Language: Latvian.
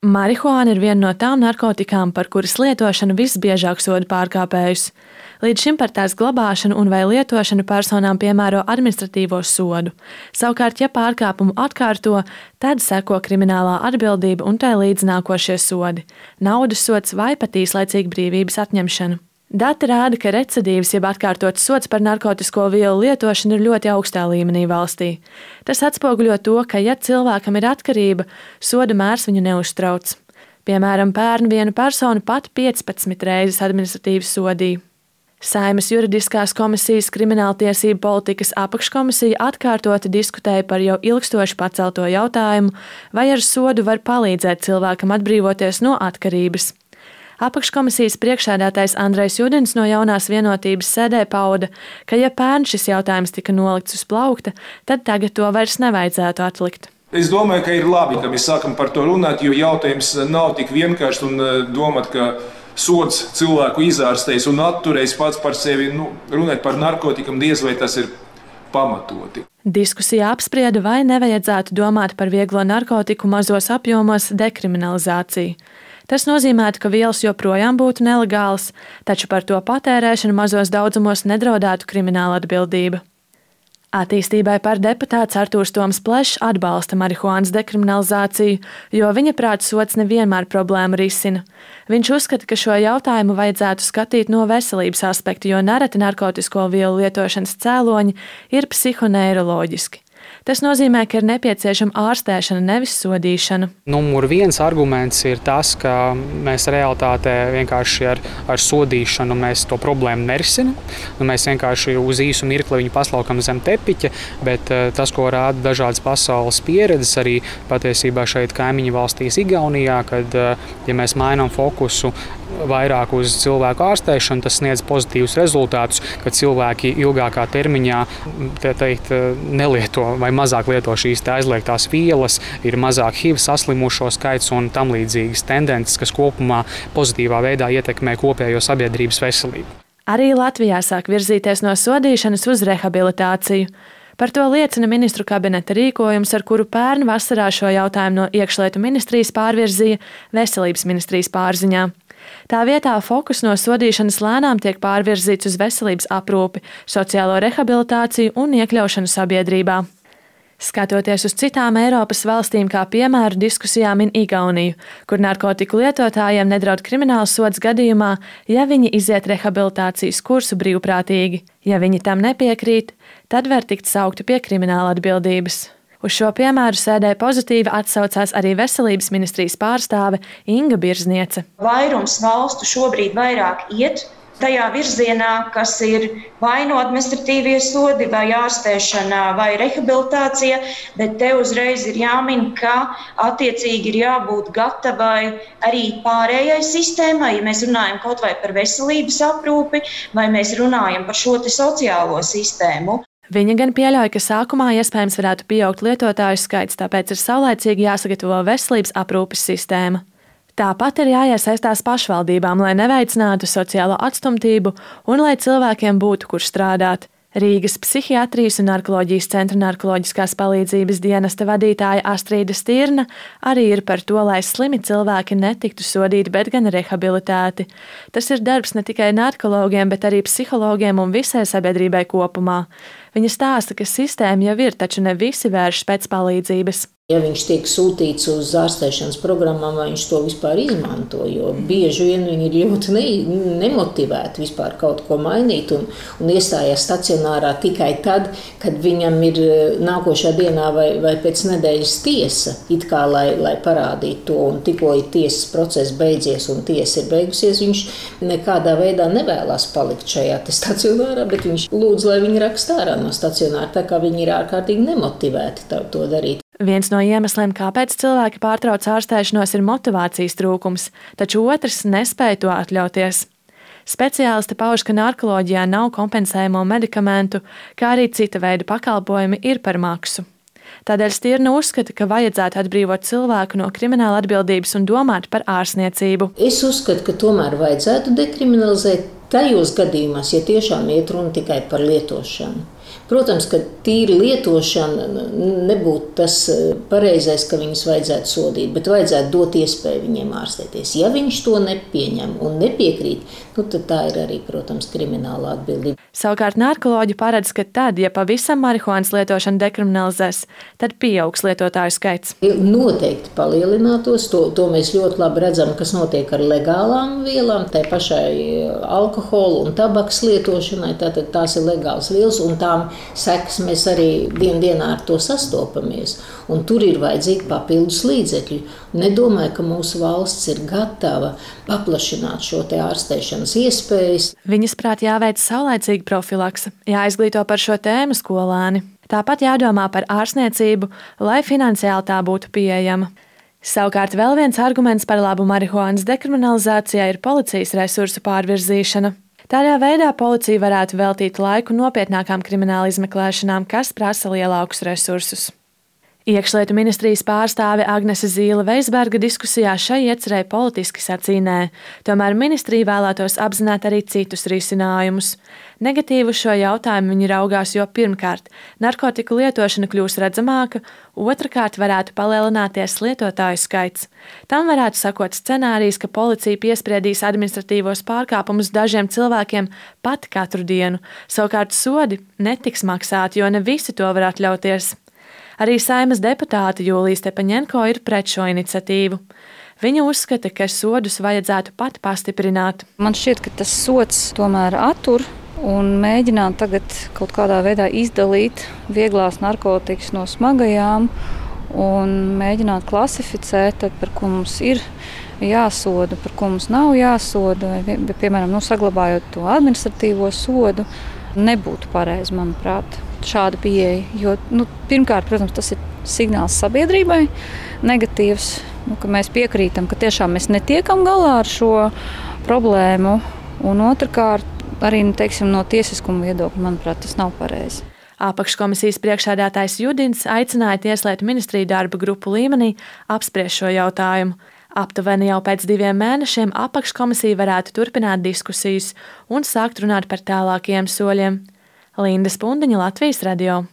Marihuāna ir viena no tām narkotikām, par kuras lietošanu visbiežāk soda pārkāpējus. Līdz šim par tās glabāšanu un vai lietošanu personām piemēro administratīvo sodu. Savukārt, ja pārkāpumu atkārto, tad seko kriminālā atbildība un tai līdznākošie sodi - naudas sots vai pat īslaicīga brīvības atņemšana. Dati rāda, ka recidīvs, jeb atkārtots sots par narkotiku vielu lietošanu ir ļoti augstā līmenī valstī. Tas atspoguļo to, ka, ja cilvēkam ir atkarība, soda mērs viņu neuztrauc. Piemēram, pērn vienu personu pat 15 reizes administratīvi sodīja. Saimas juridiskās komisijas krimināltiesību politikas apakškomisija atkārtoti diskutēja par jau ilgstoši pacelto jautājumu, vai ar sodu var palīdzēt cilvēkam atbrīvoties no atkarības. Apakškomisijas priekšsēdētājs Andrejs Judins no jaunās vienotības sēdē pauda, ka, ja pērn šis jautājums tika nolikts uz plaukta, tad tagad to vairs nevajadzētu atlikt. Es domāju, ka ir labi, ka mēs sākam par to runāt, jo jautājums nav tik vienkāršs un eh, domāt, ka sots cilvēku izārstēs un atturēs pats par sevi. Nu, runāt par narkotikām diez vai tas ir pamatoti. Diskusijā apsprieda, vai nevajadzētu domāt par vieglo narkotiku mazos apjomos dekriminalizāciju. Tas nozīmētu, ka vielas joprojām būtu nelegālas, taču par to patērēšanu mazos daudzumos nedraudētu krimināla atbildība. Attīstībai par deputāts Artūrs Toms Plešs atbalsta marihuānas dekriminalizāciju, jo viņa prāta sots nevienmēr problēmu risina. Viņš uzskata, ka šo jautājumu vajadzētu skatīt no veselības aspekta, jo nereti narkotiku vielu lietošanas cēloņi ir psihoneiroloģiski. Tas nozīmē, ka ir nepieciešama ārstēšana, nevis sodīšana. Numur viens arguments ir tas, ka mēs realitātē vienkārši ar, ar sodīšanu to problēmu nerisinām. Nu, mēs vienkārši uz īsu mirkli viņu paslaukam zem tepiņa, bet eh, tas, ko rāda dažādas pasaules pieredzes, arī patiesībā šeit kaimiņu valstīs, Igaunijā, kad eh, ja mēs mainām fokusu vairāk uz cilvēku ārstēšanu, tas sniedz pozitīvus rezultātus, ka cilvēki ilgākā termiņā teikt, nelieto vai mazāk lieto šīs aizliegtās vielas, ir mazāk HIV saslimušo skaits un tam līdzīgas tendences, kas kopumā pozitīvā veidā ietekmē kopējo sabiedrības veselību. Arī Latvijā sāk virzīties no sodīšanas uz rehabilitāciju. Par to liecina ministru kabineta rīkojums, ar kuru pērn vasarā šo jautājumu no iekšlietu ministrijas pārvirzīja veselības ministrijas pārziņā. Tā vietā fokus no sodīšanas lēnām tiek pārvirzīts uz veselības aprūpi, sociālo rehabilitāciju un iekļaušanu sabiedrībā. Skatoties uz citām Eiropas valstīm, kā piemēru diskusijā min Igauniju, kur narkotiku lietotājiem nedraud krimināls sods gadījumā, ja viņi iziet rehabilitācijas kursu brīvprātīgi. Ja viņi tam nepiekrīt, tad var tikt saukti pie krimināla atbildības. Uz šo piemēru sēdē pozitīvi atsaucās arī veselības ministrijas pārstāve Inga Birzniece. Vairums valstu šobrīd vairāk iet tajā virzienā, kas ir vai no administratīvie sodi, vai ārstēšana, vai rehabilitācija, bet te uzreiz ir jāmin, ka attiecīgi ir jābūt gatavai arī pārējai sistēmai, ja mēs runājam kaut vai par veselības aprūpi, vai mēs runājam par šo sociālo sistēmu. Viņa gan pieļauj, ka sākumā iespējams varētu pieaugt lietotāju skaits, tāpēc ir saulēcīgi jāsagatavo veselības aprūpes sistēma. Tāpat ir jāiesaistās pašvaldībām, lai neveicinātu sociālo atstumtību un lai cilvēkiem būtu kur strādāt. Rīgas psihiatrijas un narkoloģijas centra narkoloģiskās palīdzības dienesta vadītāja Astrīda Stirna arī ir par to, lai slimi cilvēki netiktu sodīti, bet gan rehabilitēti. Tas ir darbs ne tikai narkologiem, bet arī psihologiem un visai sabiedrībai kopumā. Viņa stāsta, ka sistēma jau ir, taču ne visi vēršas pēc palīdzības. Ja viņš tiek sūtīts uz ārstēšanas programmām, vai viņš to vispār izmanto, jo bieži vien viņi ir ļoti ne, nemotivēti vispār kaut ko mainīt un, un iestājās stacionārā tikai tad, kad viņam ir eh, nākošā dienā vai, vai pēc nedēļas tiesa, it kā lai, lai parādītu to, un tikko ir tiesas process beidzies un tiesa ir beigusies, viņš nekādā veidā nevēlas palikt šajā stacionārā, bet viņš lūdz, lai viņi raksta ārā no stacionāra, tā kā viņi ir ārkārtīgi nemotivēti to darīt. Viens no iemesliem, kāpēc cilvēki pārtrauc ārstēšanos, ir motivācijas trūkums, taču otrs nespēja to atļauties. Speciālisti pauž, ka narkoloģijā nav kompensējumu medikamentu, kā arī cita veida pakalpojumi ir par maksu. Tādēļ Stirna uzskata, ka vajadzētu atbrīvot cilvēku no krimināla atbildības un domāt par ārstniecību. Es uzskatu, ka tomēr vajadzētu dekriminalizēt tajos gadījumos, ja tiešām iet runa tikai par lietošanu Protams, ka tīri lietošana nebūtu tas eh, pareizais, ka viņus vajadzētu sodīt, bet vajadzētu dot iespēju viņiem ārstēties. Ja viņš to nepieņem un nepiekrīt, nu, tad tā ir arī, protams, krimināla atbildība. Savukārt narkoloģi paredz, ka tad, ja pavisam marihuānas lietošanu dekriminalizēs, tad pieaugs lietotāju skaits. Noteikti palielinātos. To, to mēs ļoti labi redzam, kas notiek ar legālām vielām, tai pašai alkohola un tabakas lietošanai. Tātad tās ir legālas vielas, un tām sekas mēs arī dien dienā ar to sastopamies. Un tur ir vajadzīgi papildus līdzekļi. Nedomāju, ka mūsu valsts ir gatava paplašināt šo ārstēšanas iespējas. Viņas prāt jāveic saulēcīga profilakse, jāizglīto par šo tēmu skolēni. Tāpat jādomā par ārstniecību, lai finansiāli tā būtu pieejama. Savukārt vēl viens arguments par labu marihuānas dekriminalizācijai ir policijas resursu pārvirzīšana. Tādā veidā policija varētu veltīt laiku nopietnākām krimināla izmeklēšanām, kas prasa lielākus resursus. Iekšlietu ministrijas pārstāve Agnese Zīle Veisberga diskusijā šai iecerēja politiski sacīnē, tomēr ministrija vēlētos apzināt arī citus risinājumus. Negatīvu šo jautājumu viņi raugās, jo pirmkārt, narkotiku lietošana kļūs redzamāka, otrkārt, varētu palielināties lietotāju skaits. Tam varētu sakot scenārijs, ka policija piespriedīs administratīvos pārkāpumus dažiem cilvēkiem pat katru dienu, savukārt sodi netiks maksāti, jo ne visi to var atļauties. Arī saimas deputāte Jūlijas Tepaņenko ir pret šo iniciatīvu. Viņa uzskata, ka sodus vajadzētu pat pastiprināt. Man šķiet, ka tas sots tomēr attur un mēģināt tagad kaut kādā veidā izdalīt vieglās narkotikas no smagajām un mēģināt klasificēt, par ko mums ir jāsoda, par ko mums nav jāsoda, vai, piemēram, nu, saglabājot to administratīvo sodu, nebūtu pareizi, manuprāt šāda pieeja. Jo, nu, pirmkārt, protams, tas ir signāls sabiedrībai negatīvs, nu, ka mēs piekrītam, ka tiešām mēs netiekam galā ar šo problēmu. Un otrkārt, arī nu, teiksim, no tiesiskuma viedokļa, manuprāt, tas nav pareizi. Apakškomisijas priekšsēdētājs Judins aicināja Tieslietu ministriju darba grupu līmenī apspriest šo jautājumu. Aptuveni jau pēc diviem mēnešiem apakškomisija varētu turpināt diskusijas un sākt runāt par tālākiem soļiem. Linda Spundiņa, Latvijas radio.